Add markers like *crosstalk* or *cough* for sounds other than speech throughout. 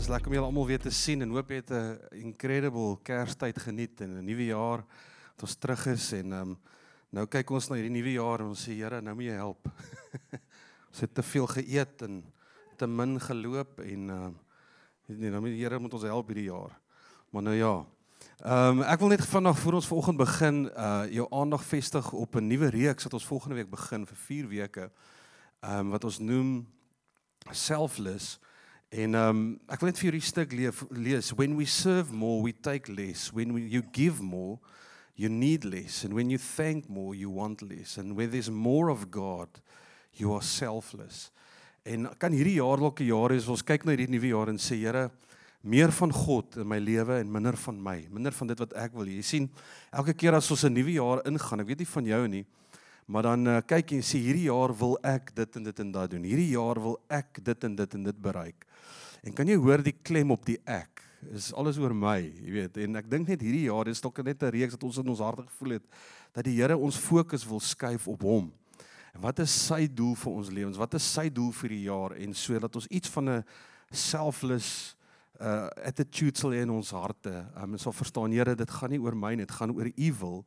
dis lekker om julle almal weer te sien en hoop jy het 'n incredible Kerstyd geniet en 'n nuwe jaar wat ons terug is en um, nou kyk ons na hierdie nuwe jaar en ons sê Here, nou moet jy help. *laughs* ons het te veel geëet en te min geloop en uh, nee, nou moet die Here moet ons help hierdie jaar. Maar nou ja. Ehm um, ek wil net vandag voor ons vanoggend begin uh jou aandag vestig op 'n nuwe reeks wat ons volgende week begin vir 4 weke. Ehm um, wat ons noem selfless En um, ek wil net vir julle 'n stuk lees, lees. When we serve more, we take less. When we, you give more, you need less. And when you thank more, you want less. And when there's more of God, you are selfless. En kan hierdie jaar dalk 'n jaar is ons kyk na hierdie nuwe jaar en sê Here, meer van God in my lewe en minder van my, minder van dit wat ek wil. Jy sien, elke keer as ons 'n nuwe jaar ingaan, ek weet nie van jou nie, maar dan uh, kyk jy en sê hierdie jaar wil ek dit en dit en daai doen. Hierdie jaar wil ek dit en dit en dit bereik. En kan jy hoor die klem op die ek? Is alles oor my, jy weet. En ek dink net hierdie jaar is dalk net 'n reeks wat ons in ons harte gevoel het dat die Here ons fokus wil skuif op hom. En wat is sy doel vir ons lewens? Wat is sy doel vir die jaar en sodat ons iets van 'n selfless uh attitude sal hê in ons harte. Um, ons sal verstaan Here, dit gaan nie oor my nie, dit gaan oor u wil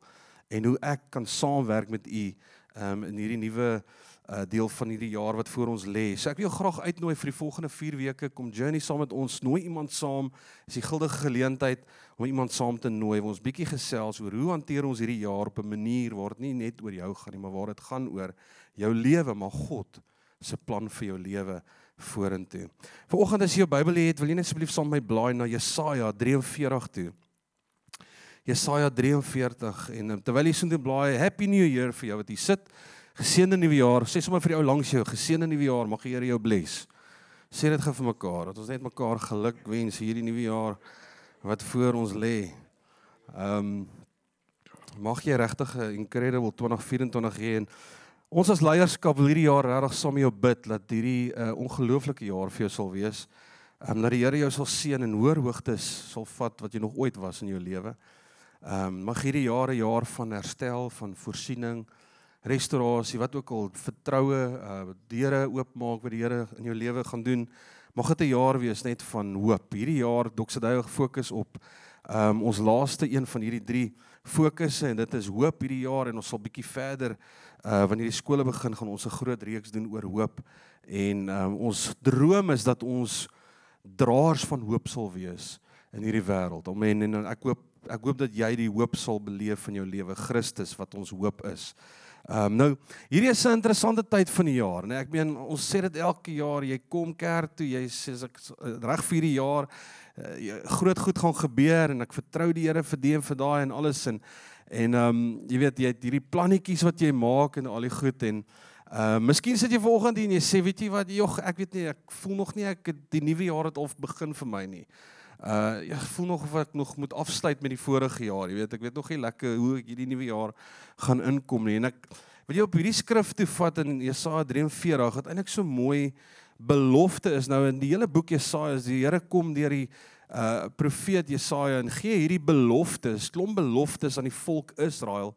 en hoe ek kan saamwerk met u um in hierdie nuwe uh, deel van hierdie jaar wat voor ons lê. So ek wil jou graag uitnooi vir die volgende 4 weke kom journey saam met ons. Nooi iemand saam. Is die guldige geleentheid om iemand saam te nooi. Ons bietjie gesels oor hoe hanteer ons hierdie jaar op 'n manier waar dit nie net oor jou gaan nie, maar waar dit gaan oor jou lewe, maar God se plan vir jou lewe vorentoe. Vanoggend as jy jou Bybel het, wil jy net asseblief saam met my blaai na Jesaja 43 toe. Jesaja 43 en terwyl jy so intoe blaai, Happy New Year vir jou wat hier sit. Geseënde nuwe jaar. Sê sommer vir die ou langs jou, geseënde nuwe jaar. Mag die Here jou bless. Sê dit gou vir mekaar dat ons net mekaar geluk wens hierdie nuwe jaar wat voor ons lê. Ehm um, mag jy regtig 'n incredible 2024 hê en ons as leierskap wil hierdie jaar regtig saam met jou bid dat hierdie 'n uh, ongelooflike jaar vir jou sal wees. Ehm um, dat die Here jou sal seën en hoër hoogtes sal vat wat jy nog ooit was in jou lewe. Ehm um, mag hierdie jaar 'n jaar van herstel, van voorsiening, restaurasie, wat ook al vertroue, uh deure oopmaak wat die Here in jou lewe gaan doen. Mag dit 'n jaar wees net van hoop. Hierdie jaar Doxadeo gefokus op um ons laaste een van hierdie drie fokusse en dit is hoop hierdie jaar en ons sal bietjie verder uh wanneer die skole begin gaan ons 'n groot reeks doen oor hoop en um ons droom is dat ons draers van hoop sal wees in hierdie wêreld. Amen en ek hoop ek hoop dat jy die hoop sal beleef in jou lewe Christus wat ons hoop is. Ehm um, nou, hierdie is 'n interessante tyd van die jaar, né? Nee, ek meen ons sê dit elke jaar, jy kom kerk toe, jy sê as ek eh, reg vir die jaar uh, groot goed gaan gebeur en ek vertrou die Here vir die en vir daai en alles en en ehm um, jy weet jy het hierdie plannetjies wat jy maak en al die goed en ehm uh, miskien sit jy vanoggend hier en jy sê weet jy wat jog, ek weet nie, ek voel nog nie ek die nuwe jaar het al begin vir my nie. Uh ek voel nog of ek nog moet afsluit met die vorige jaar. Jy weet, ek weet nog nie lekker hoe ek hierdie nuwe jaar gaan inkom nie. En ek wil jy op hierdie skrif toe vat in Jesaja 43 wat eintlik so mooi belofte is. Nou in die hele boek Jesaja is die Here kom deur die uh profeet Jesaja en gee hierdie beloftes, klomp beloftes aan die volk Israel.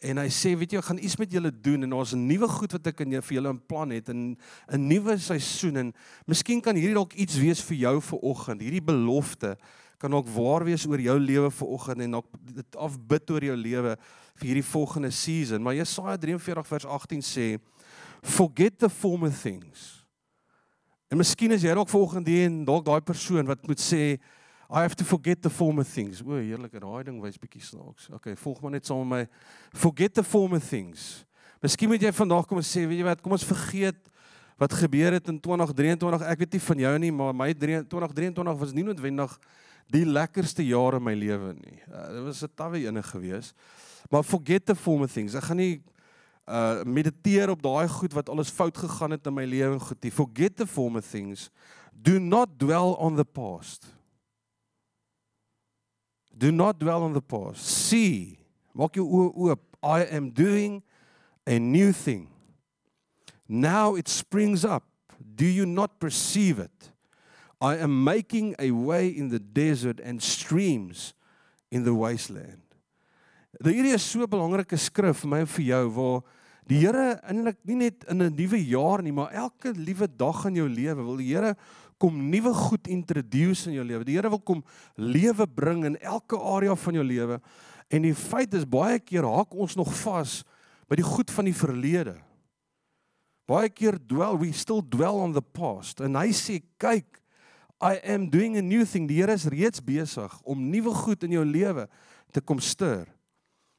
En hy sê, weet jy, ek gaan iets met julle doen en daar's 'n nuwe goed wat ek in vir julle in plan het en 'n nuwe seisoen en miskien kan hierdie dalk iets wees vir jou vir oggend. Hierdie belofte kan dalk waar wees oor jou lewe vir oggend en dalk dit afbid oor jou lewe vir hierdie volgende season. Maar Jesaja 43 vers 18 sê, "Forget the former things." En miskien is jy dalk volgende hier en dalk daai persoon wat moet sê, I have to forget the former things. O, heerlike daai ding wys bietjie snaaks. Okay, volg maar net saam met my. Forget the former things. Miskien moet jy vandag kom en sê, weet jy wat, kom ons vergeet wat gebeur het in 2023. Ek weet nie van jou nie, maar my 2023 was nie noodwendig die lekkerste jare in my lewe nie. Uh, dit was 'n tawwe ene gewees. Maar forget the former things. Ek gaan nie uh mediteer op daai goed wat alles fout gegaan het in my lewe goed. Forget the former things. Do not dwell on the past. Do not dwell on the past. See, maak jou oë oop. I am doing a new thing. Now it springs up. Do you not perceive it? I am making a way in the desert and streams in the wasteland. Hierdie is so 'n belangrike skrif vir my en vir jou waar die Here eintlik nie net in 'n nuwe jaar nie, maar elke liewe dag in jou lewe wil die Here kom nuwe goed introduce in jou lewe. Die Here wil kom lewe bring in elke area van jou lewe. En die feit is baie keer haak ons nog vas by die goed van die verlede. Baie keer dwell we still dwell on the past en hy sê kyk I am doing a new thing. Die Here is reeds besig om nuwe goed in jou lewe te kom stuur.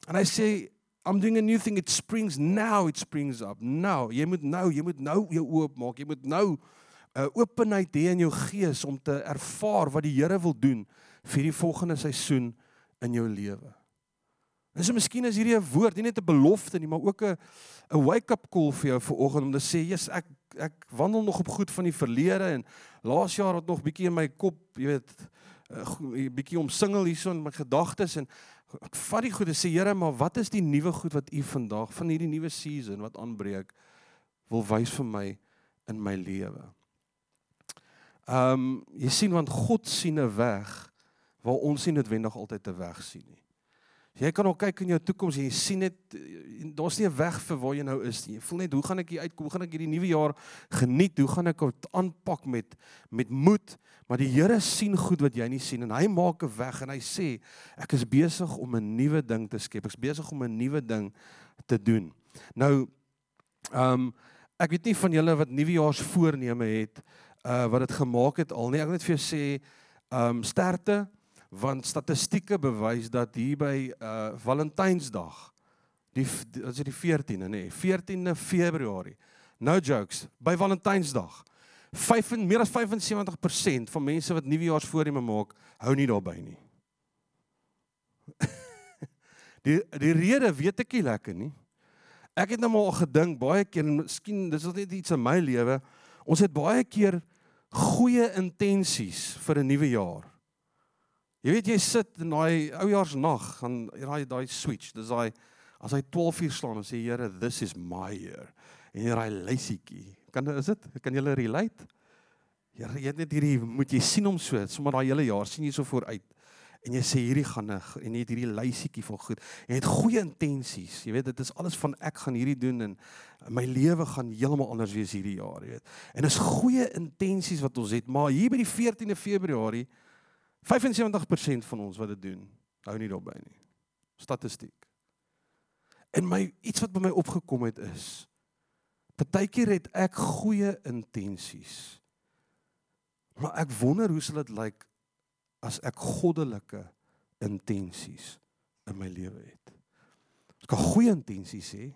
En hy sê I'm doing a new thing it springs now it springs up. Now, jy moet nou, jy moet nou jou oop maak. Jy moet nou 'n openheid hê in jou gees om te ervaar wat die Here wil doen vir die volgende seisoen in jou lewe. En so miskien is hierdie 'n woord, nie net 'n belofte nie, maar ook 'n 'n wake-up call vir jou vanoggend om te sê, "Jesus, ek ek wandel nog op goed van die verlede en laas jaar het nog bietjie in my kop, jy weet, 'n uh, bietjie omsingel hierso in my gedagtes en ek vat die goeie sê Here, maar wat is die nuwe goed wat U vandag van hierdie nuwe season wat aanbreek wil wys vir my in my lewe?" Ehm um, jy sien want God sien 'n weg waar ons nie noodwendig altyd 'n weg sien nie. Jy kan ook kyk in jou toekoms en jy sien net daar's nie 'n weg vir waar jy nou is nie. Jy voel net hoe gaan ek hier uitkom? Hoe gaan ek hierdie nuwe jaar geniet? Hoe gaan ek dit aanpak met met moed? Maar die Here sien goed wat jy nie sien en hy maak 'n weg en hy sê ek is besig om 'n nuwe ding te skep. Ek's besig om 'n nuwe ding te doen. Nou ehm um, ek weet nie van julle wat nuwejaarsvoorneme het uh wat dit gemaak het al nie. Ek wil net vir jou sê um, sterkte want statistieke bewys dat hier by uh Valentynsdag die as dit die 14de nê nee, 14de Februarie no jokes by Valentynsdag 5 meer as 75% van mense wat nuwejaarsvoorneme maak hou nie daarby nie *laughs* die die rede weet ek nie lekker nie ek het nou maar gedink baie keer en miskien dis net iets in my lewe ons het baie keer goeie intensies vir 'n nuwe jaar Jy weet jy sit in daai oujaarsnag gaan daai daai switch, dis daai as hy 12 uur slaan en sê Here, this is my year. En jy raai lysietjie. Kan is dit? Kan jy relate? Here, jy het net hierdie moet jy sien hom so, sommer daai hele jaar sien jy so vooruit. En jy sê hierdie gaan en jy het hierdie lysietjie van goed. Jy het goeie intensies. Jy weet dit is alles van ek gaan hierdie doen en my lewe gaan heeltemal anders wees hierdie jaar, jy weet. En dis goeie intensies wat ons het, maar hier by die 14de Februarie 75% van ons wat dit doen, hou nie daarby nie. Statistiek. En my iets wat by my opgekom het is partykeer het ek goeie intensies. Maar ek wonder hoe sal dit lyk as ek goddelike intensies in my lewe het. Ek kan goeie intensies hê.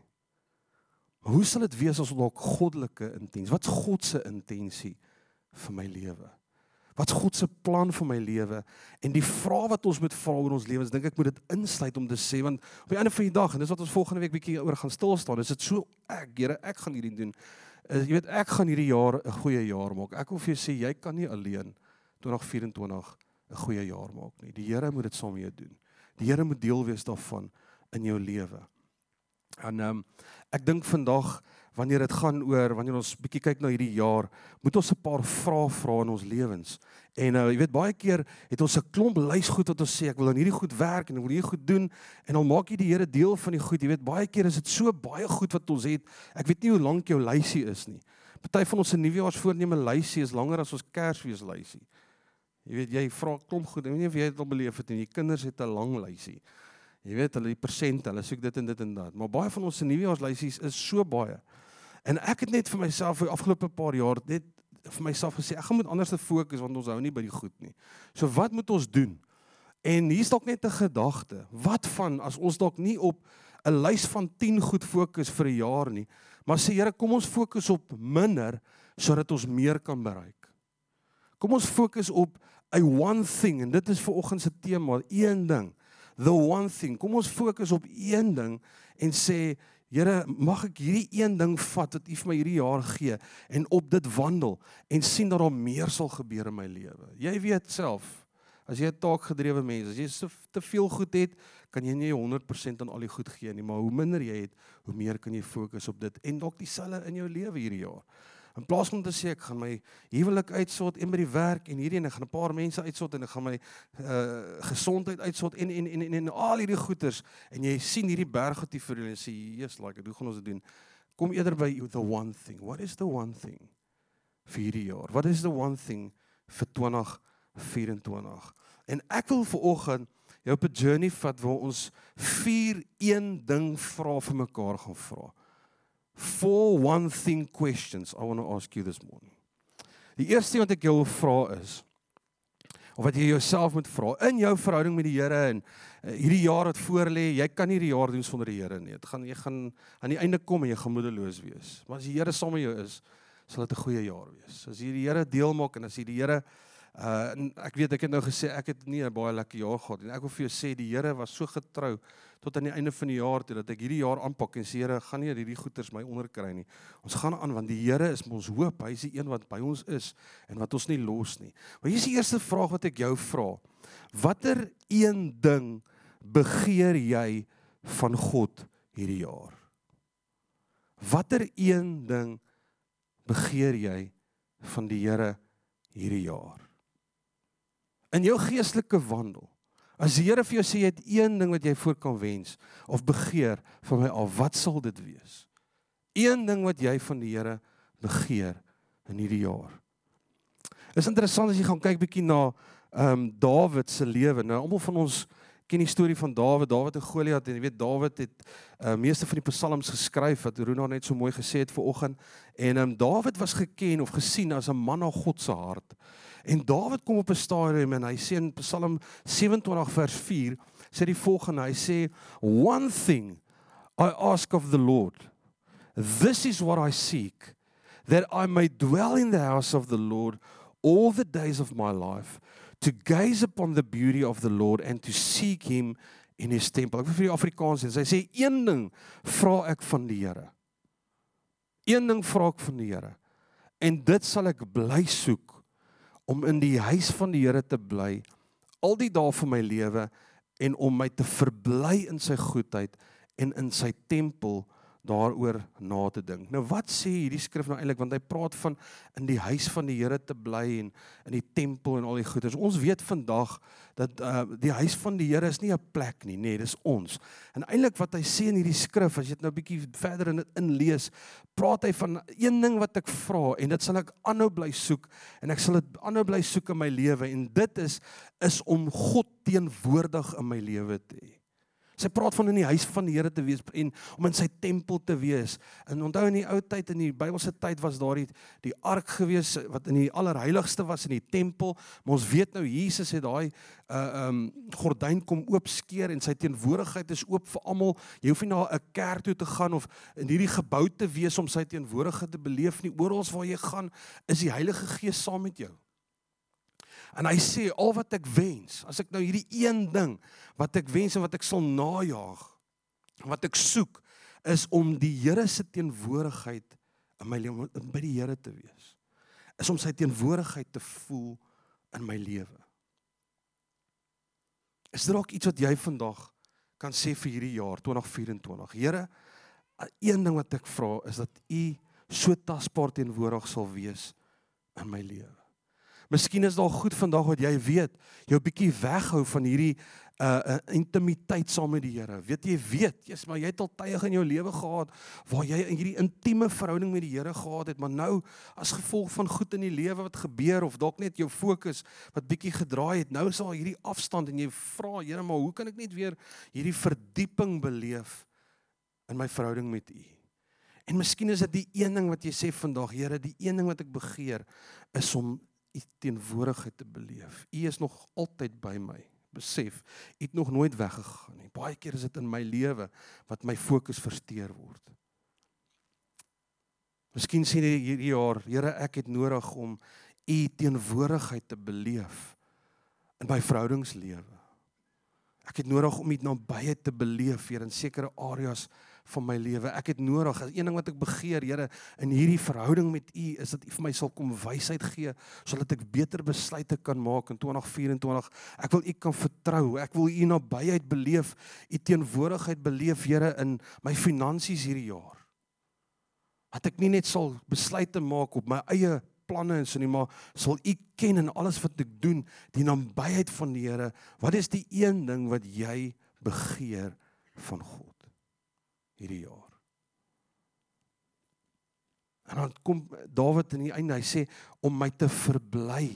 Maar hoe sal dit wees as ons goddelike intensies? Wat's God se intensie vir my lewe? Wat's God se plan vir my lewe? En die vraag wat ons moet vra oor ons lewens, dink ek moet dit insluit om te sê want op die einde van die dag en dis wat ons volgende week bietjie oor gaan stil staan. Is dit so ek, Here, ek gaan hierdie doen. Uh, jy weet ek gaan hierdie jaar 'n goeie jaar maak. Ek wil vir jou sê jy kan nie alleen 2024 'n goeie jaar maak nie. Die Here moet dit saam met jou doen. Die Here moet deel wees daarvan in jou lewe. En ehm um, ek dink vandag wanneer dit gaan oor wanneer ons bietjie kyk na hierdie jaar, moet ons 'n paar vrae vra in ons lewens. En uh, jy weet baie keer het ons 'n klomp lys goed wat ons sê ek wil aan hierdie goed werk en ek wil hierdie goed doen en dan maak jy die Here deel van die goed. Jy weet baie keer is dit so baie goed wat ons het. Ek weet nie hoe lank jou lysie is nie. Party van ons se nuwejaarsvoorneme lysie is langer as ons Kersfees lysie. Jy weet jy vra klomp goed. Ek weet nie of jy dit al beleef het nie. Die kinders het 'n lang lysie. Jy weet hulle die persente, hulle soek dit en dit en dat. Maar baie van ons se nuwejaarslysies is so baie. En ek het net vir myself vir afgelope paar jaar net vir myself gesê ek gaan moet anders te fokus want ons hou nie by die goed nie. So wat moet ons doen? En hier's dalk net 'n gedagte. Wat van as ons dalk nie op 'n lys van 10 goed fokus vir 'n jaar nie, maar sê Here, kom ons fokus op minder sodat ons meer kan bereik. Kom ons fokus op 'n one thing en dit is vir oggend se tema, een ding. The one thing. Kom ons fokus op een ding en sê Here, mag ek hierdie een ding vat wat U vir my hierdie jaar gee en op dit wandel en sien dat daar meer sal gebeur in my lewe. Jy weet self, as jy 'n taakgedrewe mens as jy so te veel goed het, kan jy nie 100% aan al die goed gee nie, maar hoe minder jy het, hoe meer kan jy fokus op dit en dalk dieselfde in jou lewe hierdie jaar. In plaas van te sê ek gaan my huwelik uitsort en by die werk en hierdie en ek gaan 'n paar mense uitsort en ek gaan my uh gesondheid uitsort en en en en, en al hierdie goeders en jy sien hierdie berg wat jy vir hulle sê, "Jesus, like, hoe gaan ons dit doen?" Kom eerder by the one thing. What is the one thing vir hierdie jaar? What is the one thing vir 2024? En ek wil vir oggend jou op 'n journey vat waar ons vier een ding vra vir mekaar gaan vra. Four one thing questions I want to ask you this morning. Die eerste ding wat ek jou wil vra is of wat jy jouself moet vra in jou verhouding met die Here en uh, hierdie jaar wat voorlê, jy kan nie die jaar doen sonder die Here nie. Dit gaan jy gaan aan die einde kom en jy gemoedeloos wees. Maar as die Here saam met jou is, sal dit 'n goeie jaar wees. As jy die Here deel maak en as jy die Here uh ek weet ek het nou gesê ek het nie 'n baie lekker jaar gehad nie. Ek wil vir jou sê die Here was so getrou tot aan die einde van die jaar toe dat ek hierdie jaar aanpak en sê Here, gaan nie hierdie goeters my onderkry nie. Ons gaan aan want die Here is ons hoop. Hy is die een wat by ons is en wat ons nie los nie. Maar hier is die eerste vraag wat ek jou vra. Watter een ding begeer jy van God hierdie jaar? Watter een ding begeer jy van die Here hierdie jaar? In jou geestelike wandel As die Here vir jou sê jy het een ding wat jy voor kan wens of begeer van my al, wat sal dit wees? Een ding wat jy van die Here begeer in hierdie jaar. Is interessant as jy gaan kyk bietjie na ehm um, Dawid se lewe. Nou almal van ons ken die storie van Dawid, Dawid en Goliat en jy weet Dawid het uh, meeste van die psalms geskryf wat Runa net so mooi gesê het ver oggend en um, Dawid was geken of gesien as 'n man na God se hart. En Dawid kom op 'n stadium en hy sê in Psalm 27 vers 4 sê die volgende hy sê one thing I ask of the Lord. This is what I seek that I may dwell in the house of the Lord all the days of my life to gaze upon the beauty of the Lord and to seek him in his temple. Ek wil vir die Afrikaans sê, hy sê een ding vra ek van die Here. Een ding vra ek van die Here. En dit sal ek bly soek om in die huis van die Here te bly al die dae van my lewe en om my te verbly in sy goedheid en in sy tempel daaroor na te dink. Nou wat sê hierdie skrif nou eintlik want hy praat van in die huis van die Here te bly en in die tempel en al die goeders. Ons weet vandag dat uh, die huis van die Here is nie 'n plek nie, nee, dis ons. En eintlik wat hy sê in hierdie skrif as jy dit nou bietjie verder in dit inlees, praat hy van een ding wat ek vra en dit sal ek aanhou bly soek en ek sal dit aanhou bly soek in my lewe en dit is is om God teenwoordig in my lewe te hê. Sy praat van in die huis van die Here te wees en om in sy tempel te wees. En onthou in die ou tyd in die Bybelse tyd was daar die die ark gewees wat in die allerheiligste was in die tempel. Maar ons weet nou Jesus het daai uh um gordyn kom oopskeer en sy teenwoordigheid is oop vir almal. Jy hoef nie na 'n kerk toe te gaan of in hierdie gebou te wees om sy teenwoordigheid te beleef nie. Oral waar jy gaan, is die Heilige Gees saam met jou. En hy sê al wat ek wens, as ek nou hierdie een ding wat ek wens en wat ek sal najag, wat ek soek, is om die Here se teenwoordigheid in my lewe by die Here te wees. Is om sy teenwoordigheid te voel in my lewe. Is daar ook iets wat jy vandag kan sê vir hierdie jaar 2024? Here, een ding wat ek vra is dat U so tasbaar teenwoordig sal wees in my lewe. Miskien is daar goed vandag wat jy weet, jou bietjie weghou van hierdie uh, uh intimiteit saam met die Here. Weet jy weet, jy's maar jy het al tye in jou lewe gehad waar jy in hierdie intieme verhouding met die Here gehad het, maar nou as gevolg van goed in die lewe wat gebeur of dalk net jou fokus wat bietjie gedraai het, nou is al hierdie afstand en jy vra, Here, maar hoe kan ek net weer hierdie verdieping beleef in my verhouding met U? En miskien is dit die een ding wat jy sê vandag, Here, die een ding wat ek begeer is om u teenwoordigheid te beleef. U is nog altyd by my. Besef, u het nog nooit weggegaan nie. Baie keer is dit in my lewe wat my fokus versteur word. Miskien sien jy hierdie jaar, Here, ek het nodig om u teenwoordigheid te beleef in my verhoudingslewe. Ek het nodig om u nabyheid te beleef hier in sekere areas van my lewe. Ek het nodig, een ding wat ek begeer, Here, in hierdie verhouding met U is dat U vir my sal kom wysheid gee sodat ek beter besluite kan maak in 2024. Ek wil U kan vertrou. Ek wil U nabyheid beleef, U teenwoordigheid beleef, Here, in my finansies hierdie jaar. Dat ek nie net sal besluite maak op my eie planne en so nie, maar sal U ken in alles wat ek doen, die nabyheid van die Here. Wat is die een ding wat jy begeer van God? Hierdie jaar. En dan kom Dawid in die einde, hy sê om my te verbly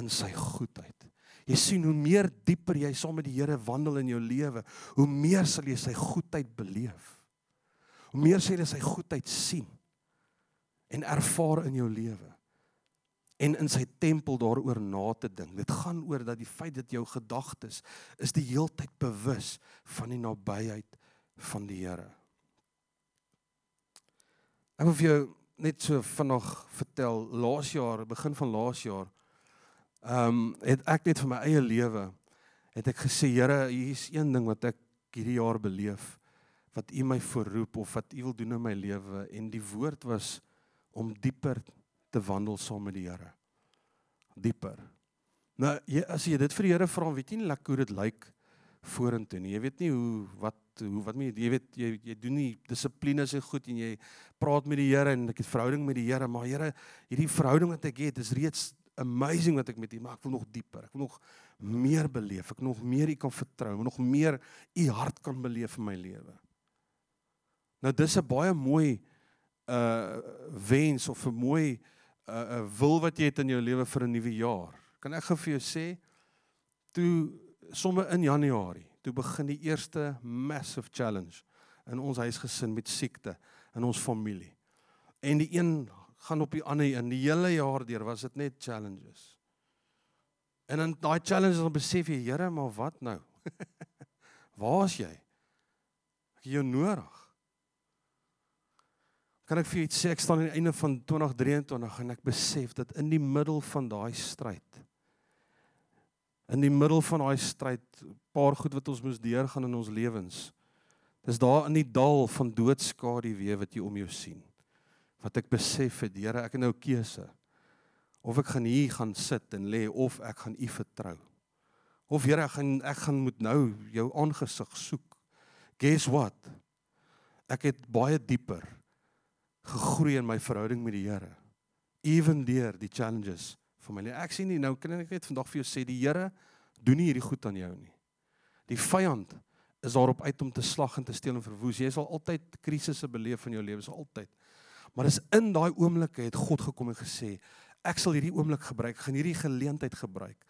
in sy goedheid. Jy sien hoe meer dieper jy saam met die Here wandel in jou lewe, hoe meer sal jy sy goedheid beleef. Hoe meer sal jy sy goedheid sien en ervaar in jou lewe en in sy tempel daaroor na te dink. Dit gaan oor dat die feit dat jou gedagtes is die heeltyd bewus van die nabyheid van die Here. Ek wil vir jou net so vanaand vertel, laas jaar, begin van laas jaar, ehm um, het ek net vir my eie lewe het ek gesê, Here, hier is een ding wat ek hierdie jaar beleef wat U my voorroep of wat U wil doen in my lewe en die woord was om dieper te wandel saam met die Here. Dieper. Nou, jy, as jy dit vir die Here vra, weet jy nie lekker hoe dit lyk vorentoe nie. Jy weet nie hoe wat hoe wat jy, jy weet jy jy doen nie dissipline se goed en jy praat met die Here en ek het verhouding met die Here, maar Here, hierdie verhouding wat ek het is reeds amazing wat ek met U, maar ek wil nog dieper. Ek wil nog meer beleef. Ek nog meer U kan vertrou, nog meer U hart kan beleef in my lewe. Nou dis 'n baie mooi uh wens of 'n mooi uh, uh wil wat jy het in jou lewe vir 'n nuwe jaar. Kan ek gou vir jou sê toe somme in Januarie, toe begin die eerste massive challenge in ons huisgesin met siekte in ons familie. En die een gaan op die ander in die hele jaar deur was dit net challenges. En in daai challenges dan besef jy, Here, maar wat nou? *laughs* Waar is jy? Ek het jou nodig. Kan ek vir jou iets sê? Ek staan aan die einde van 2023 en ek besef dat in die middel van daai stryd in die middel van daai stryd, paar goed wat ons moes deurgaan in ons lewens. Dis daar in die dal van doodskade weer wat jy om jou sien wat ek besef het, Here, ek het nou keuse. Of ek gaan hier gaan sit en lê of ek gaan U vertrou. Of Here, ek gaan ek gaan moet nou jou aangesig soek. Guess what? Ek het baie dieper gegroei in my verhouding met die Here. Even deur die challenges van my lewe. Ek sien nie nou kan ek net vandag vir jou sê die Here doen nie hierdie goed aan jou nie. Die vyand is daarop uit om te slag en te steel en verwoes. Jy sal altyd krisisse beleef in jou lewe, so altyd. Maar dis in daai oomblikke het God gekom en gesê, ek sal hierdie oomblik gebruik, gaan hierdie geleentheid gebruik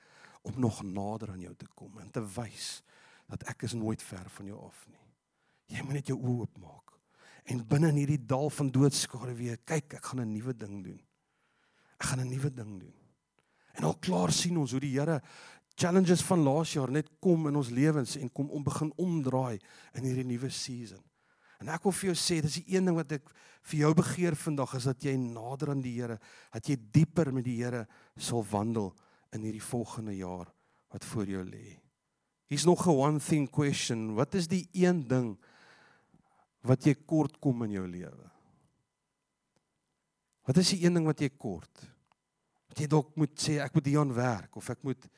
om nog nader aan jou te kom en te wys dat ek is nooit ver van jou af nie. Jy moet net jou oë oopmaak. En binne in hierdie dal van doodskade weer kyk, ek gaan 'n nuwe ding doen. Ek gaan 'n nuwe ding doen. En al klaar sien ons hoe die Here challenges van laas jaar net kom in ons lewens en kom om begin omdraai in hierdie nuwe season. En ek wil vir jou sê, dis die een ding wat ek vir jou begeer vandag is dat jy nader aan die Here, dat jy dieper met die Here sal wandel in hierdie volgende jaar wat voor jou lê. Hier's nog 'n one thing question. Wat is die een ding wat jy kort kom in jou lewe? Wat is die een ding wat jy kort? Wat jy dalk moet sê ek moet hieraan werk of ek moet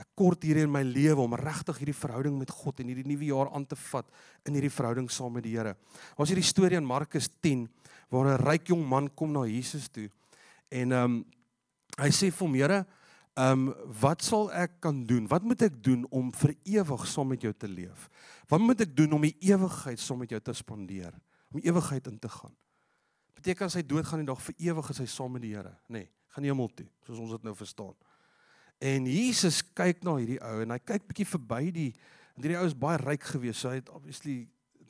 ek kort hier in my lewe om regtig hierdie verhouding met God en hierdie nuwe jaar aan te vat in hierdie verhouding saam met die Here. Ons hierdie storie in Markus 10 waar 'n ryk jong man kom na Jesus toe en ehm um, hy sê vir hom Here, ehm um, wat sal ek kan doen? Wat moet ek doen om vir ewig saam met jou te leef? Wat moet ek doen om die ewigheid saam met jou te spandeer? Om ewigheid in te gaan. Beteken as hy doodgaan die dag vir ewig is hy saam met die Here, nê? Nee, gaan hemel toe, soos ons dit nou verstaan. En Jesus kyk na hierdie ou en hy kyk bietjie verby die en hierdie ou is baie ryk geweest. So hy het obviously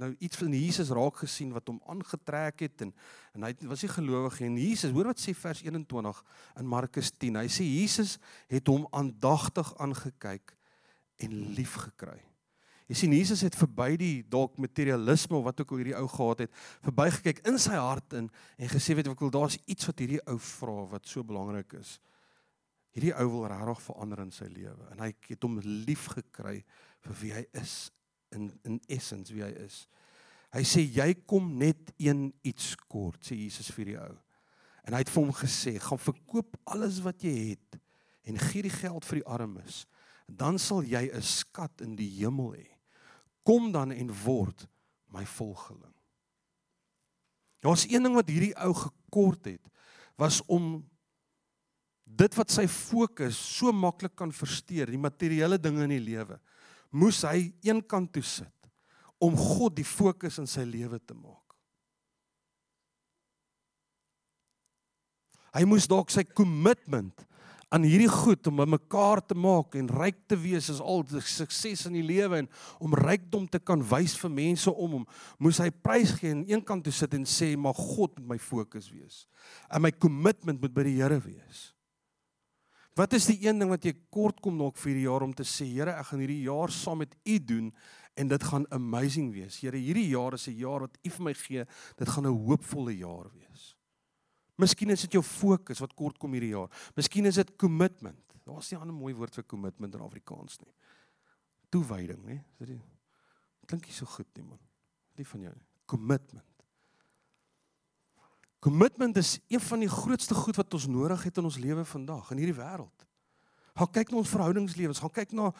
nou iets van Jesus raak gesien wat hom aangetrek het en en hy was nie gelowig en Jesus, hoor wat sê vers 21 in Markus 10. Hy sê Jesus het hom aandagtig aangekyk en lief gekry. Jy sien Jesus het verby die dalk materialisme of wat ook al hierdie ou gehad het, verbygekyk in sy hart in en gesê weet ek wil daar's iets wat hierdie ou vra wat so belangrik is. Hierdie ou wil regtig verander in sy lewe en hy het hom lief gekry vir wie hy is in in essence wie hy is. Hy sê jy kom net een iets kort sê Jesus vir die ou. En hy het vir hom gesê gaan verkoop alles wat jy het en gee die geld vir die armes. Dan sal jy 'n skat in die hemel hê. Kom dan en word my volgeling. Daar's een ding wat hierdie ou gekort het was om dit wat sy fokus so maklik kan versteur, die materiële dinge in die lewe, moes hy eenkant toe sit om God die fokus in sy lewe te maak. Hy moes dalk sy kommitment aan hierdie goed om mekaar te maak en ryk te wees is al sukses in die lewe en om rykdom te kan wys vir mense om hom moes hy prys gee en eenkant toe sit en sê maar God moet my fokus wees en my kommitment moet by die Here wees. Wat is die een ding wat jy kort kom dalk vir hierdie jaar om te sê Here ek gaan hierdie jaar saam met U doen en dit gaan amazing wees. Here hierdie jaar is 'n jaar wat U vir my gee. Dit gaan 'n hoopvolle jaar wees. Miskien is dit jou fokus wat kort kom hierdie jaar. Miskien is dit commitment. Daar's nie 'n ander mooi woord vir commitment in Afrikaans nie. Toewyding, nê? Is dit klink nie so goed nie, man. Nie van jou nie. Commitment. Commitment is een van die grootste goed wat ons nodig het in ons lewe vandag in hierdie wêreld. Gaan kyk na ons verhoudingslewens, gaan kyk na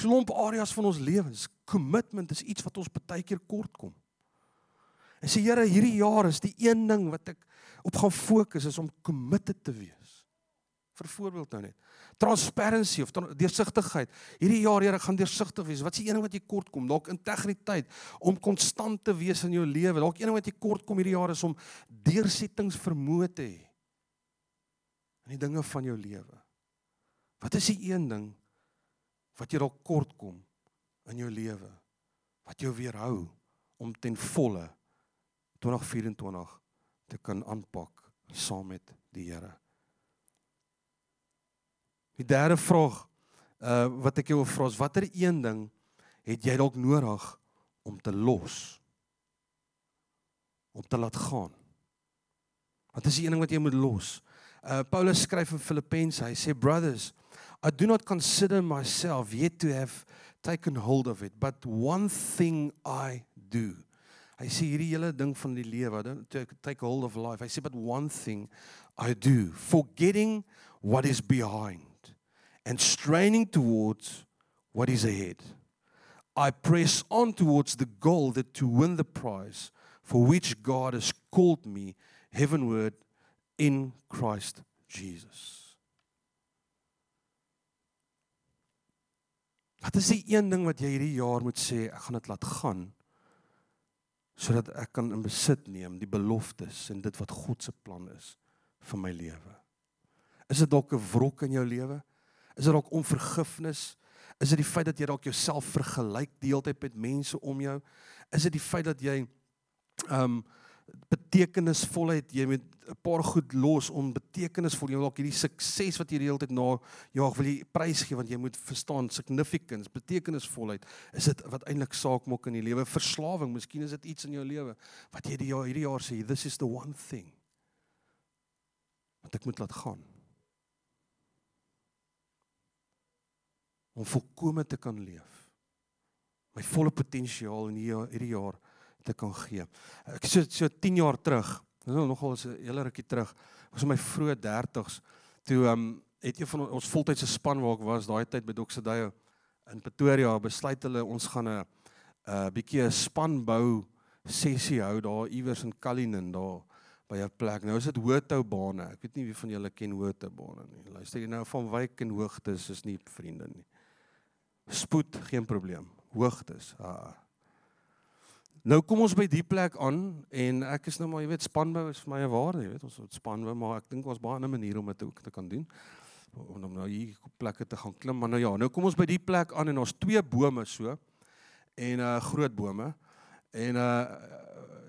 klomp areas van ons lewens. Commitment is iets wat ons baie keer kort kom. En sê Here, hierdie jaar is die een ding wat ek op gaan fokus is om committed te wees. Vir voorbeeld nou net. Transparency of deursigtigheid. Hierdie jaar Here gaan deursigtig wees. Wat is die een wat jy kort kom? Dalk integriteit om konstant te wees in jou lewe. Dalk een wat jy kort kom hierdie jaar is om deursettingsvermoë te hê in die dinge van jou lewe. Wat is die een ding wat jy dalk kort kom in jou lewe wat jou weerhou om ten volle 2024 te kan aanpak saam met die Here. Die derde vraag uh wat ek jou vra is watter een ding het jy dalk nodig om te los? Om te laat gaan. Wat is die een ding wat jy moet los? Uh Paulus skryf in Filippense, hy sê brothers, I do not consider myself yet to have taken hold of it, but one thing I do. Hy sê hierdie hele ding van die lewe, take hold of life. Hy sê but one thing I do, forgetting what is behind and straining towards what is ahead. I press on towards the goal that to win the prize for which God has called me heavenward in Christ Jesus. Wat is die een ding wat jy hierdie jaar moet sê, ek gaan dit laat gaan sodat ek kan in besit neem die beloftes en dit wat God se plan is vir my lewe. Is dit dalk 'n wrok in jou lewe? Is dit dalk onvergifnis? Is dit die feit dat jy dalk jouself vergelyk die hele tyd met mense om jou? Is dit die feit dat jy um betekenisvolheid. Jy moet 'n paar goed los om betekenisvol jy dalk hierdie sukses wat jy die hele tyd na jaag wil jy prys gee want jy moet verstaan significance betekenisvolheid is dit wat eintlik saak maak in die lewe. Verslawing miskien is dit iets in jou lewe wat jy die jaar hierdie jaar sê this is the one thing wat ek moet laat gaan. Om volkome te kan leef. My volle potensiaal in hierdie jaar te kan gee. Ek so so 10 jaar terug, dis nou nogal 'n hele rukkie terug, was my vroeë 30's toe ehm um, het een van ons voltydse span waar ek was daai tyd by Doxedayo in Pretoria besluit hulle ons gaan 'n 'n bietjie 'n span bou sessie hou daar iewers in Kalinin daar by 'n plek. Nou is dit Hoëtou bane. Ek weet nie wie van julle ken Hoëtou bane nie. Luister jy nou van wyk en hoogtes is nie vriende nie. Spoed geen probleem. Hoogtes. Ah. Nou kom ons by die plek aan en ek is nou maar jy weet spanbou is vir my 'n waarde, jy weet. Ons moet spanbou maar ek dink ons baie 'n manier om dit ook te kan doen. Om om nou hier op plekke te gaan klim maar nou ja nou kom ons by die plek aan en ons twee bome so en uh groot bome en uh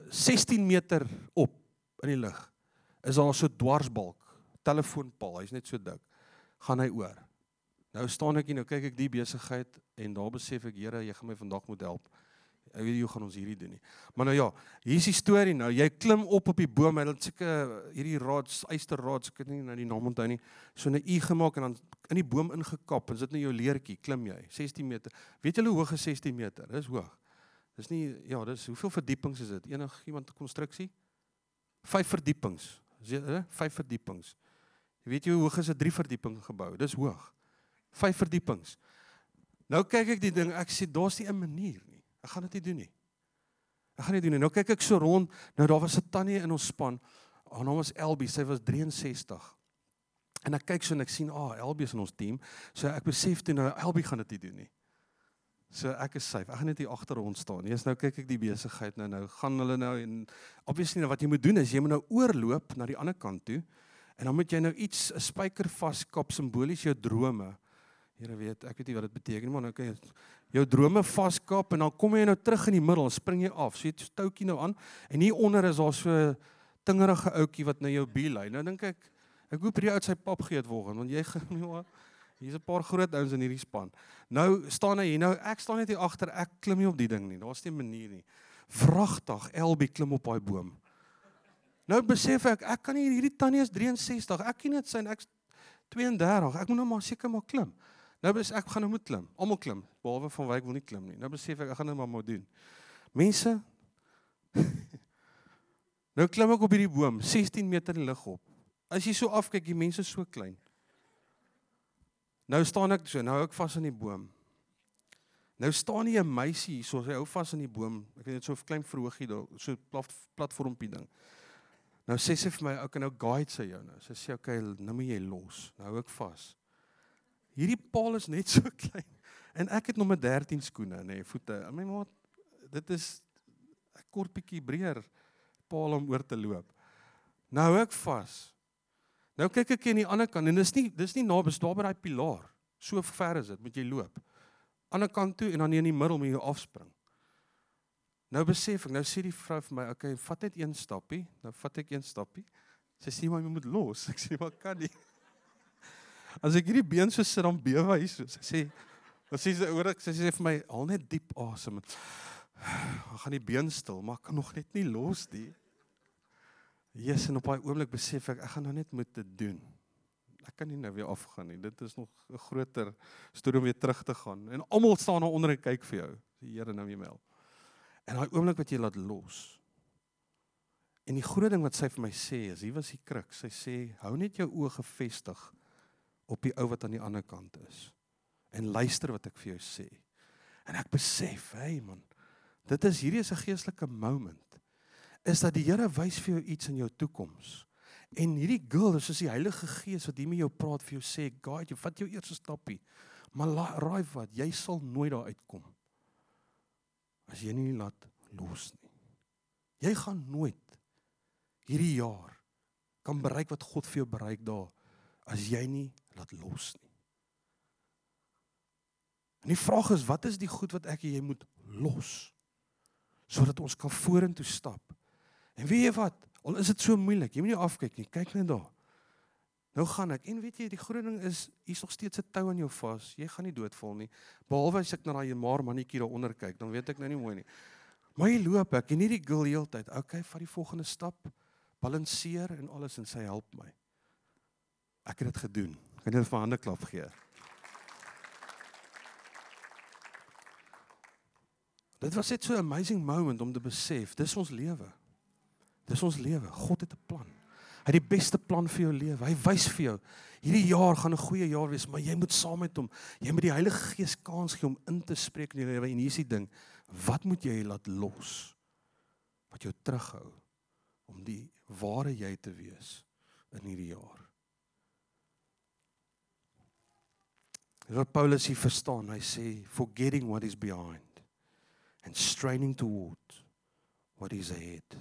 16 meter op in die lug is daar so dwarsbalk telefoonpaal hy's net so dik gaan hy oor. Nou staan ek hier nou kyk ek die besigheid en daar besef ek Here jy gaan my vandag moet help Ek weet jy gaan ons hierdie doen nie. Maar nou ja, hier is die storie nou. Jy klim op op die boom en dit seker hierdie rods, eysterrods, ek weet nie nou die naam onthou nie. So 'n u gemaak en dan in die boom ingekap en sit in jou leertjie, klim jy 16 meter. Weet jy hoe hoog is 16 meter? Dis hoog. Dis nie ja, dis hoeveel verdiepings is dit? Enig iemand konstruksie? 5 verdiepings. Is dit, hè? 5 verdiepings. Jy weet jy hoe hoog is 'n 3 verdieping gebou? Dis hoog. 5 verdiepings. Nou kyk ek die ding, ek sê daar's nie 'n manier nie. Ek gaan dit nie doen nie. Ek gaan nie doen nie. Nou kyk ek so rond. Nou daar was 'n tannie in ons span. Haar naam was Elbie. Sy was 63. En ek kyk so en ek sien, "Ag, oh, Elbie is in ons team." So ek besef toe nou Elbie gaan dit nie doen nie. So ek is safe. Ek gaan net hier agter rond staan. Eers nou kyk ek die besigheid nou nou gaan hulle nou en obviously nou wat jy moet doen is jy moet nou oorloop na die ander kant toe En dan moet jy nou iets 'n spyker vaskap simbolies jou drome. Here weet, ek weet nie wat dit beteken nie, maar nou kan jy jou drome vaskap en dan kom jy nou terug in die middel en spring jy af. So jy het toukie nou aan en hier onder is daar so tingerige ouetjie wat na jou bie lê. Nou dink ek ek hoop hierdie ou sy pap geëet word want jy *laughs* hier's 'n paar groot ouens in hierdie span. Nou staan hy hier nou ek staan net hier agter. Ek klim nie op die ding nie. Daar's nie 'n manier nie. Vragtig Elbie klim op daai boom. Nou besef ek ek kan nie hierdie tannie is 63. Ek kan net sien ek 32. Ek moet nou maar seker maar klim. Nou bes ek gaan nou moet klim. Almal klim behalwe van wyk wil nie klim nie. Nou besef ek ek gaan dit maar moet doen. Mense *laughs* Nou klim ek op hierdie boom, 16 meter in lug op. As jy so afkyk, die mense so klein. Nou staan ek so, nou hou ek vas aan die boom. Nou staan hier 'n meisie hier, so sy hou vas aan die boom. Ek weet net so 'n klein verhoogie daar, so plat platformpie ding. Nou sê sy vir my, "Oké, nou guide sy jou nou." Sy sê, "Oké, nou moet jy los." Nou hou ek vas. Hierdie paal is net *laughs* so klein. En ek het nog met 13 skoene, nê, nee, voete. My maat, dit is 'n kort bietjie breër paal om oor te loop. Nou ek vas. Nou kyk ek aan die ander kant en dis nie dis nie naby staan by daai pilaar. So ver is dit, moet jy loop. Ander kant toe en dan in die middel moet jy afspring. Nou besef ek, nou sê die vrou vir my, "Oké, okay, vat net een stappie." Nou vat ek een stappie. Sy sê maar jy moet los. *laughs* Ek sê maar kan nie. As ek hierdie been so sit dan bewe hy so. Sy sê, "Wat sê sy oor ek?" Sy sê vir my, "Haal net diep asem." Ek gaan die been stil, maar ek kan nog net nie los nie. Jesus en op daai oomblik besef ek ek gaan nou net moet dit doen. Ek kan nie nou weer afgaan nie. Dit is nog 'n groter storie om weer terug te gaan. En almal staan daar onder en kyk vir jou. Die Here nou weer mel. En daai oomblik wat jy laat los. En die groot ding wat sy vir my sê is, hier was die kruk. Sy sê, hou net jou oë gefestig op die ou wat aan die ander kant is. En luister wat ek vir jou sê. En ek besef, hey man, dit is hierdie is 'n geestelike moment is dat die Here wys vir jou iets in jou toekoms. En hierdie girl soos die Heilige Gees wat hier met jou praat vir jou sê, "God, jy vat jou eerste stappie." Maar raai wat, jy sal nooit daar uitkom as jy nie laat los nie. Jy gaan nooit hierdie jaar kan bereik wat God vir jou bereik daar as jy nie laat los nie. En die vraag is, wat is die goed wat ek jy moet los sodat ons kan vorentoe stap? En weet jy wat? Al is dit so moeilik, jy moet nie afkyk nie. Kyk net daar. Nou gaan ek. En weet jy, die groot ding is hier's nog steeds 'n tou aan jou vas. Jy gaan nie doodval nie. Behalwe as ek na daai maar mannetjie daaronder kyk, dan weet ek nou nie mooi nie. Maar jy loop ek en nie die girl heeltyd. Okay, vat die volgende stap. Balanseer en alles en sy help my. Ek het dit gedoen. Kan jy vir hande klap gee? Dit was net so 'n amazing moment om te besef, dis ons lewe. Dis ons lewe. God het 'n plan. Hy het die beste plan vir jou lewe. Hy wys vir jou hierdie jaar gaan 'n goeie jaar wees, maar jy moet saam met hom. Jy moet die Heilige Gees kans gee om in te spreek in jou lewe. En hier is die ding. Wat moet jy laat los? Wat jou terughou om die ware jy te wees in hierdie jaar. Dis wat Paulus hier verstaan. Hy sê forgetting what is behind and straining toward what is ahead.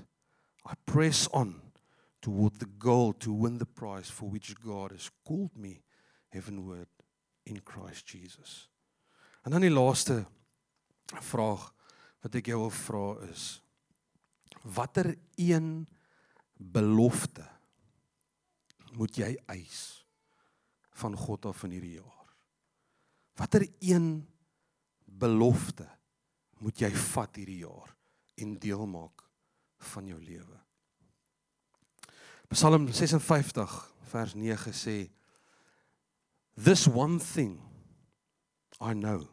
I press on toward the goal to win the prize for which God has called me heavenward in Christ Jesus. En dan die laaste vraag wat ek jou wil vra is watter een belofte moet jy eis van God af in hierdie jaar? Watter een belofte moet jy vat hierdie jaar en deel maak van jou lewe. Psalm 56 vers 9 sê This one thing I know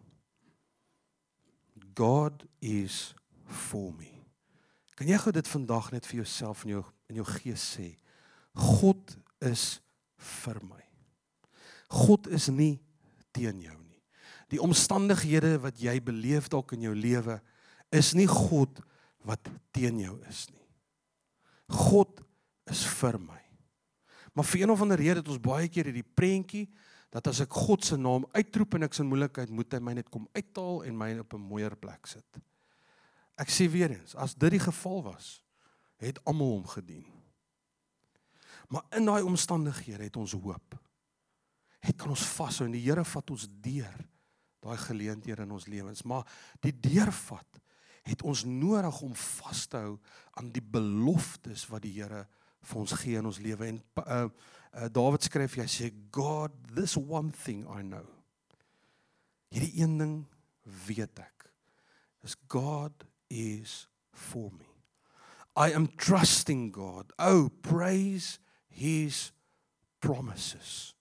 God is for me. Kan jy gou dit vandag net vir jouself in jou in jou gees sê? God is vir my. God is nie teen jou nie. Die omstandighede wat jy beleef dalk in jou lewe is nie God wat teen jou is nie. God is vir my. Maar vir een of ander rede het ons baie keer hierdie prentjie dat as ek God se naam uitroep en ek se moeilikheid moet hy my net kom uithaal en my op 'n mooier plek sit. Ek sê weer eens, as dit die geval was, het almal hom gedien. Maar in daai omstandighede het ons hoop. Het kan ons vashou en die Here vat ons deur daai geleenthede in ons lewens, maar die deurvat het ons nodig om vas te hou aan die beloftes wat die Here vir ons gee in ons lewe. En uh, uh, Dawid skryf hy sê God this one thing I know. Hierdie een ding weet ek. Is God is for me. I am trusting God. Oh praise his promises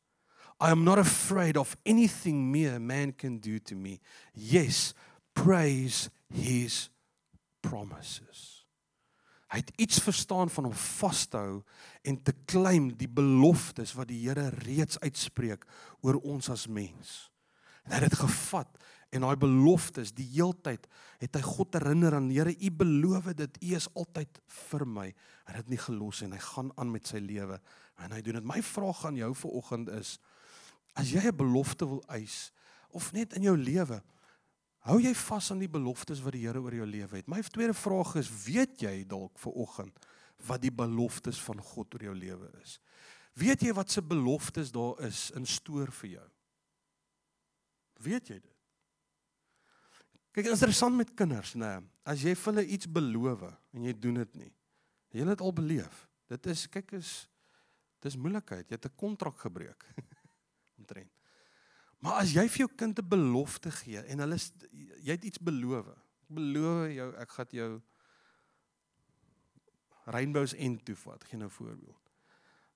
I am not afraid of anything mere man can do to me yes praise his promises. Hy het iets verstaan van om vas te hou en te claim die beloftes wat die Here reeds uitspreek oor ons as mens. En hy het dit gevat en daai beloftes die heeltyd het hy God herinner aan Here u beloof dit u is altyd vir my. Hy het dit nie gelos en hy gaan aan met sy lewe en hy doen dit. My vraag aan jou vir oggend is as jy 'n belofte wil eis of net in jou lewe Hou jy vas aan die beloftes wat die Here oor jou lewe het? My tweede vraag is, weet jy dalk ver oggend wat die beloftes van God oor jou lewe is? Weet jy wat se beloftes daar is in stoor vir jou? Weet jy dit? Kyk, interessant met kinders, nê. As jy vir hulle iets beloof en jy doen dit nie. Jy het al beleef. Dit is kyk is dis moeilikheid. Jy het 'n kontrak gebreek. *laughs* Omtrent. Maar as jy vir jou kind 'n belofte gee en hulle jy het iets beloof. Ek beloof jou ek gaan jou rainbows end toe vat. Geen nou voorbeeld.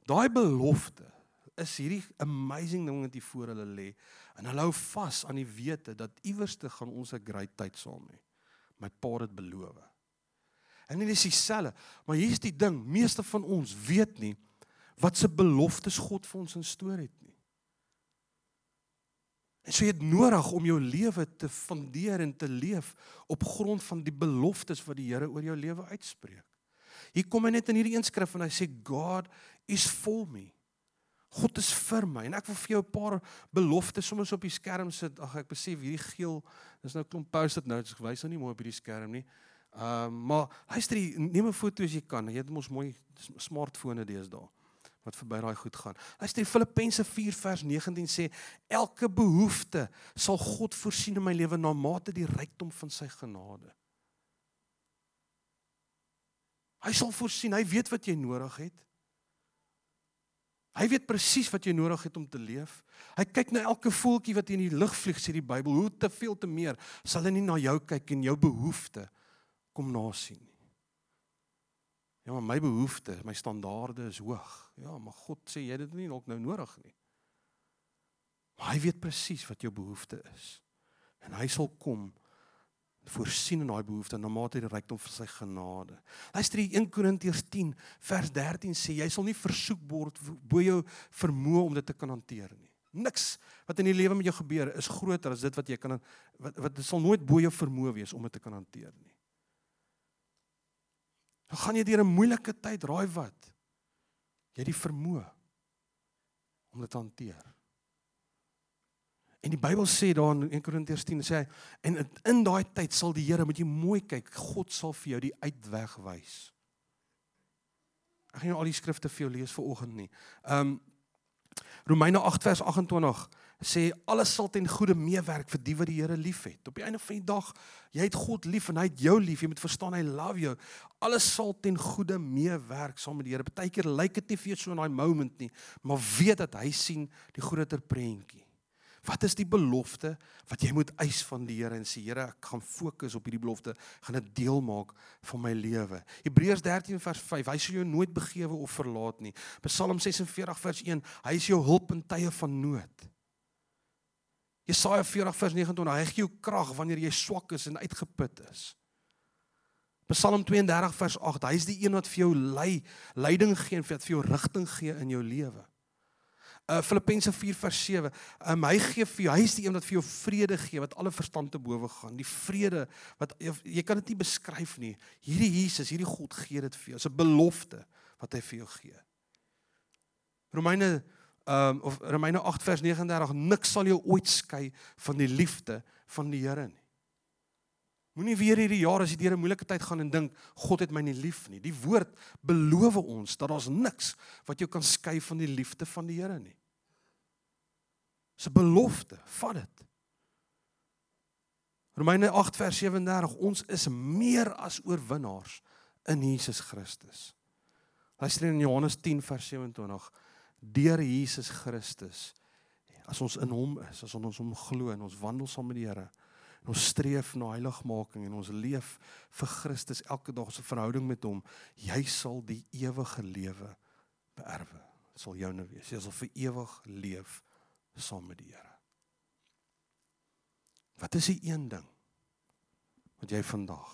Daai belofte is hierdie amazing ding wat hier voor hulle lê en hulle hou vas aan die wete dat iewers te gaan ons 'n great tyd saam hê. My pa het beloof. En dit is dieselfde, maar hier's die ding, meeste van ons weet nie wat se beloftes God vir ons instoor het nie. En so jy het nodig om jou lewe te fundeer en te leef op grond van die beloftes wat die Here oor jou lewe uitspreek. Hier kom hy net in hierdie eendskrif en hy sê God is for me. God is vir my en ek wil vir jou 'n paar beloftes soms op die skerm sit. Ag ek besef hierdie geel, dis nou klomp post-it notes gewys nou nie mooi op hierdie skerm nie. Ehm uh, maar luister, neem 'n foto as jy kan. Jy het mos mooi smartphone deesdae wat verby daai goed gaan. Luister Filippense 4 vers 19 sê elke behoefte sal God voorsien in my lewe na mate die rykdom van sy genade. Hy sal voorsien, hy weet wat jy nodig het. Hy weet presies wat jy nodig het om te leef. Hy kyk na elke voeltjie wat in die lug vlieg sê die Bybel, hoe te veel te meer sal hy nie na jou kyk en jou behoefte kom nasien. Ja, maar my behoeftes, my standaarde is hoog. Ja, maar God sê jy dit nie nog nou nodig nie. Maar hy weet presies wat jou behoefte is. En hy sal kom voorsien in daai behoefte na mate die rykdom van sy genade. Luister hier 1 Korintiërs 10 vers 13 sê jy sal nie versoek word bo jou vermoë om dit te kan hanteer nie. Niks wat in die lewe met jou gebeur is groter as dit wat jy kan wat wat sal nooit bo jou vermoë wees om dit te kan hanteer nie. Dan gaan jy deur 'n moeilike tyd, raai wat? Jy het die vermoë om dit te hanteer. En die Bybel sê daar in 1 Korintiërs 10 sê hy en in daai tyd sal die Here met jy mooi kyk, God sal vir jou die uitweg wys. Ek gaan nou al die skrifte vir jou lees vir oggend nie. Um Romeine 8 vers 28 sê alles sal ten goeie meewerk vir die wat die Here liefhet. Op die einde van die dag, jy het God lief en hy het jou lief. Jy moet verstaan hy love jou. Alles sal ten goeie meewerk saam met die Here. Partykeer lyk dit nie vir jou so in daai moment nie, maar weet dat hy sien die groter prentjie. Wat is die belofte wat jy moet eis van die Here en sê Here, ek gaan fokus op hierdie belofte, gaan dit deel maak van my lewe. Hebreërs 13 vers 5, hy sal jou nooit begewe of verlaat nie. Psalm 46 vers 1, hy is jou hulp in tye van nood. Jesaja 40 vers 29, hy gee jou krag wanneer jy swak is en uitgeput is. Psalm 32 vers 8, hy is die een wat vir jou lei, leiding gee en vir jou rigting gee in jou lewe. Uh Filippense 4 vers 7, um, hy gee vir jou, hy is die een wat vir jou vrede gee wat alle verstand te bowe gaan. Die vrede wat jy kan dit nie beskryf nie. Hierdie Jesus, hierdie God gee dit vir jou. Dit is 'n belofte wat hy vir jou gee. Romeine um of Romeine 8 vers 39 niks sal jou ooit skei van die liefde van die Here nie. Moenie weer hierdie jaar as jy deur 'n moeilike tyd gaan en dink God het my nie lief nie. Die woord beloof ons dat daar's niks wat jou kan skei van die liefde van die Here nie. Dis 'n belofte, vat dit. Romeine 8 vers 37 ons is meer as oorwinnaars in Jesus Christus. Luister in Johannes 10 vers 27 deur Jesus Christus as ons in hom is, as ons hom glo en ons wandel saam met die Here en ons streef na heiligmaking en ons leef vir Christus elke dag se verhouding met hom, jy sal die ewige lewe beerwe. Dit sal joune wees. Jy sal vir ewig leef saam met die Here. Wat is die een ding wat jy vandag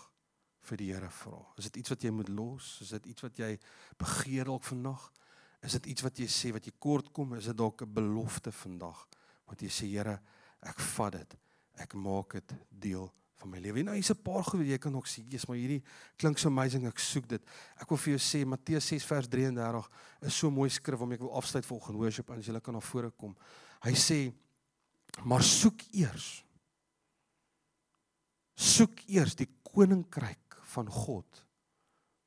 vir die Here vra? Is dit iets wat jy moet los? Is dit iets wat jy begeer dalk vandag? Is dit iets wat jy sê wat jy kort kom? Is dit dalk 'n belofte vandag wat jy sê Here, ek vat dit ek maak dit deel van my lewe. Nou hier's 'n paar goed wat jy kan ook sien, jy's maar hierdie klink so amazing, ek soek dit. Ek wil vir jou sê Matteus 6 vers 33 is so mooi skrif waarmee ek wil afsluit volgende worship en as jy kan na vore kom. Hy sê maar soek eers soek eers die koninkryk van God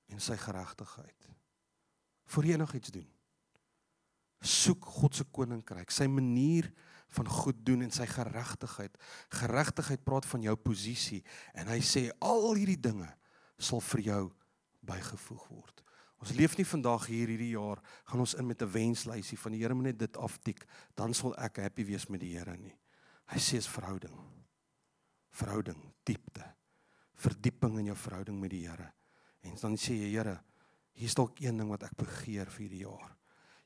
en sy geregtigheid. Voor jy enigiets doen. Soek God se koninkryk, sy manier van goed doen en sy geregtigheid. Geregtigheid praat van jou posisie en hy sê al hierdie dinge sal vir jou bygevoeg word. Ons leef nie vandag hier hierdie jaar gaan ons in met 'n wenslysie van die Here moet net dit aftik, dan sal ek happy wees met die Here nie. Hy sê is verhouding. Verhouding, diepte. Verdieping in jou verhouding met die Here. En dan sê jy Here, hier's dalk een ding wat ek begeer vir hierdie jaar.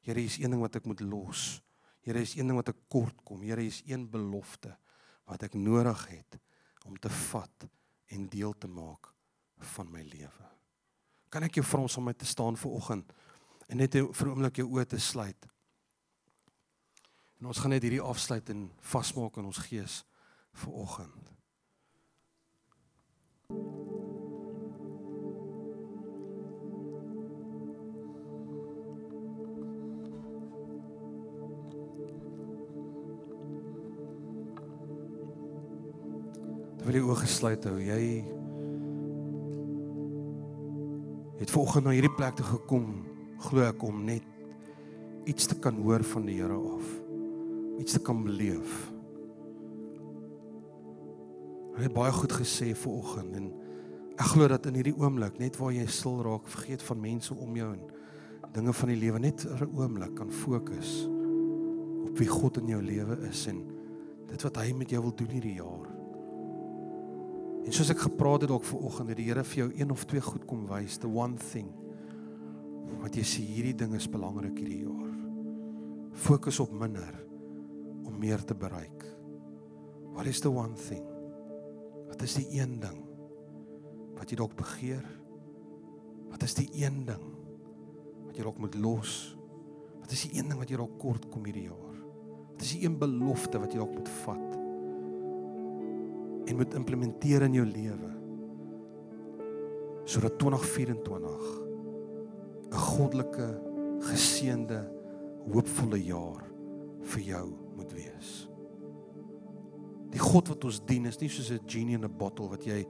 Here, hier's een ding wat ek moet los. Here is een ding wat ek kort kom. Here is een belofte wat ek nodig het om te vat en deel te maak van my lewe. Kan ek jou vra om saam met te staan vir oggend en net vir 'n oomblik jou oë te sluit? En ons gaan net hierdie afsluit en vasmaak in ons gees vir oggend. Wil jy oë gesluit hou. Jy het vanoggend na hierdie plek toe gekom, glo ek om net iets te kan hoor van die Here af. Iets te kan beleef. Hy het baie goed gesê vanoggend en ek glo dat in hierdie oomblik net waar jy stil raak, vergeet van mense om jou en dinge van die lewe net 'n oomblik kan fokus op wie God in jou lewe is en dit wat hy met jou wil doen hierdie jaar. En soos ek gepraat het dalk vanoggend het die Here vir jou een of twee goed kom wys, the one thing. Wat jy sê hierdie ding is belangrik hierdie jaar. Fokus op minder om meer te bereik. What is the one thing? Wat is die een ding wat jy dalk begeer? Wat is die een ding wat jy dalk moet los? Wat is die een ding wat jy dalk kort kom hierdie jaar? Wat is die een belofte wat jy dalk moet vat? En moet implementeer in jou lewe sodat 2024 'n goddelike geseënde hoopvolle jaar vir jou moet wees. Die God wat ons dien is nie soos 'n genie in 'n bottle wat jy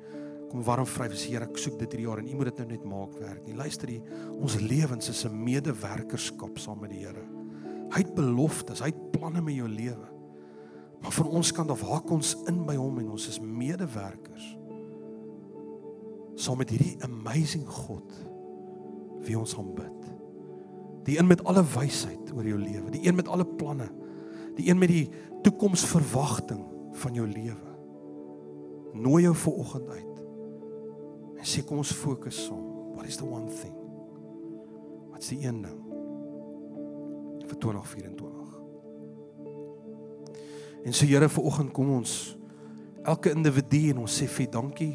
kom warm vry vir Here ek soek dit hierdie jaar en u moet dit nou net maak werk nie. Luister hier, ons lewens is 'n medewerkerskap saam met die Here. Hy het beloftes, hy het planne met jou lewe. Maar van ons kant af hak ons in by hom en ons is medewerkers. Saam met hierdie amazing God wie ons aanbid. Die een met alle wysheid oor jou lewe, die een met alle planne, die een met die toekomsverwagting van jou lewe. Nooi jou vir oggend uit. En sê kom ons fokus saam. What is the one thing? Wat's die een ding? vir 2024. En so Here vanoggend kom ons elke individu en ons sê vir dankie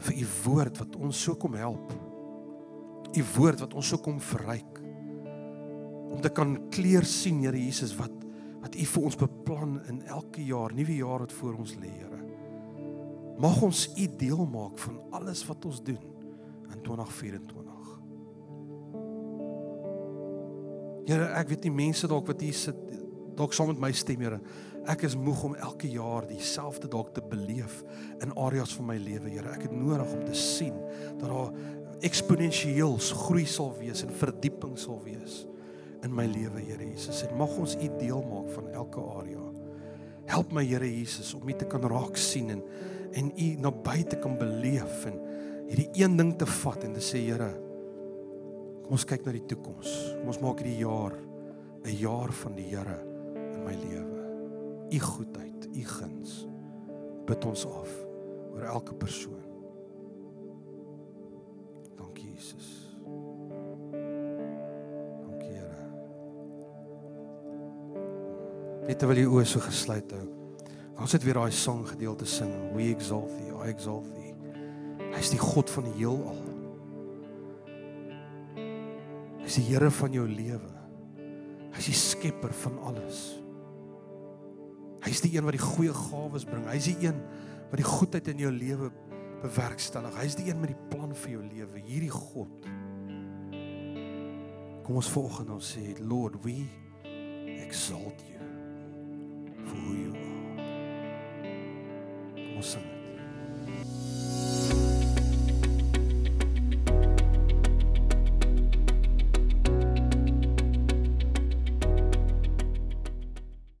vir u woord wat ons so kom help. U woord wat ons so kom verryk. Om te kan kleer sien Here Jesus wat wat u vir ons beplan in elke jaar, nuwe jaar wat voor ons lê, Here. Mag ons u deel maak van alles wat ons doen in 2024. Here, ek weet nie mense dalk wat hier sit dalk saam met my stem, Here Ek is moeg om elke jaar dieselfde dalk te beleef in areas van my lewe, Here. Ek het nodig om te sien dat daar eksponensieel groei sal wees en verdieping sal wees in my lewe, Here Jesus. En mag ons U deel maak van elke area. Help my, Here Jesus, om U te kan raak sien en en U naby te kan beleef en hierdie een ding te vat en te sê, Here, kom ons kyk na die toekoms. Kom ons maak hierdie jaar 'n jaar van die Here in my lewe. U goedheid, U guns. Bid ons af oor elke persoon. Dankie Jesus. Dankie Here. Net terwyl jy oë so gesluit hou. Ons het weer daai sang gedeelte sing. We exalt thee, I exalt thee. Hy is die God van die heelal. Hy is die Here van jou lewe. Hy is die skepper van alles. Hy is die een wat die goeie gawes bring. Hy is die een wat die goedheid in jou lewe bewerkstellig. Hy is die een met die plan vir jou lewe, hierdie God. Kom ons volgende ons sê, Lord, we exalt you for who you are. Kom ons sing.